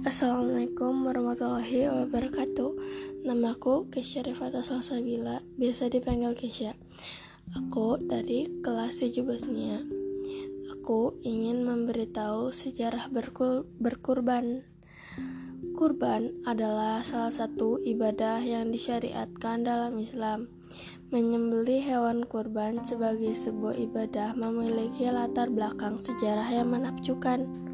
Assalamualaikum warahmatullahi wabarakatuh. Namaku Kesya Rifata Salsabila Biasa dipanggil Kesya Aku dari kelas 7 Bosnia Aku ingin memberitahu sejarah berkur berkurban. Kurban adalah salah satu ibadah yang disyariatkan dalam Islam. Menyembelih hewan kurban sebagai sebuah ibadah memiliki latar belakang sejarah yang menakjubkan.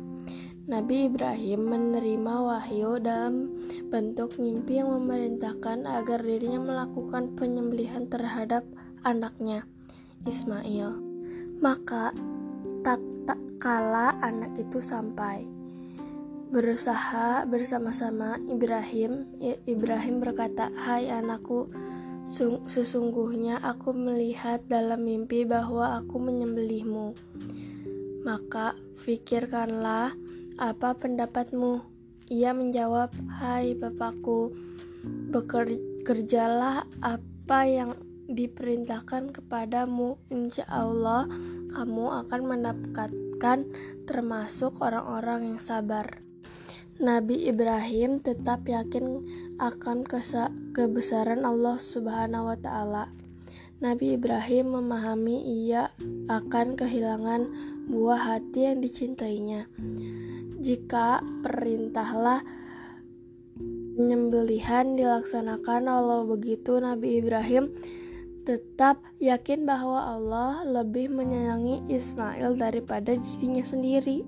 Nabi Ibrahim menerima wahyu dalam bentuk mimpi yang memerintahkan agar dirinya melakukan penyembelihan terhadap anaknya, Ismail. Maka tak, tak kala anak itu sampai berusaha bersama-sama Ibrahim, Ibrahim berkata, "Hai anakku, Sesungguhnya aku melihat dalam mimpi bahwa aku menyembelihmu. Maka pikirkanlah apa pendapatmu. Ia menjawab, "Hai Bapakku, bekerjalah apa yang diperintahkan kepadamu. Insya Allah, kamu akan mendapatkan termasuk orang-orang yang sabar." Nabi Ibrahim tetap yakin akan kebesaran Allah Subhanahu wa taala. Nabi Ibrahim memahami ia akan kehilangan buah hati yang dicintainya. Jika perintahlah penyembelihan dilaksanakan Allah begitu Nabi Ibrahim tetap yakin bahwa Allah lebih menyayangi Ismail daripada dirinya sendiri.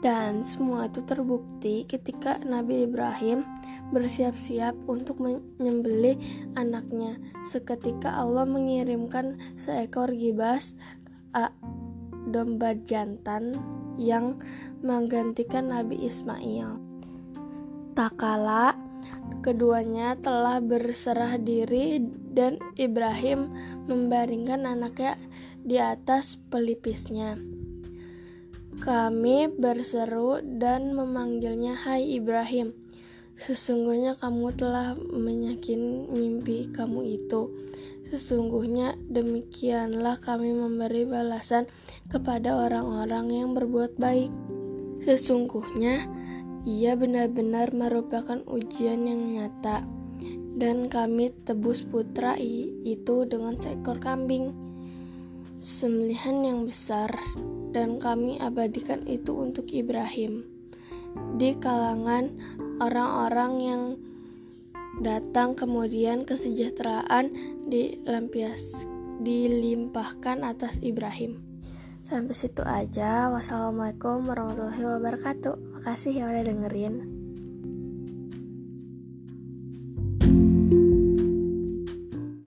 Dan semua itu terbukti ketika Nabi Ibrahim bersiap-siap untuk menyembelih anaknya. Seketika Allah mengirimkan seekor gibas domba jantan yang menggantikan Nabi Ismail. Tak kala keduanya telah berserah diri dan Ibrahim membaringkan anaknya di atas pelipisnya. Kami berseru dan memanggilnya, "Hai Ibrahim, sesungguhnya kamu telah menyakin mimpi kamu itu. Sesungguhnya demikianlah kami memberi balasan kepada orang-orang yang berbuat baik. Sesungguhnya ia benar-benar merupakan ujian yang nyata." Dan kami tebus putra itu dengan seekor kambing sembelihan yang besar dan kami abadikan itu untuk Ibrahim. Di kalangan orang-orang yang datang kemudian kesejahteraan dilampias dilimpahkan atas Ibrahim. Sampai situ aja. Wassalamualaikum warahmatullahi wabarakatuh. Makasih ya udah dengerin.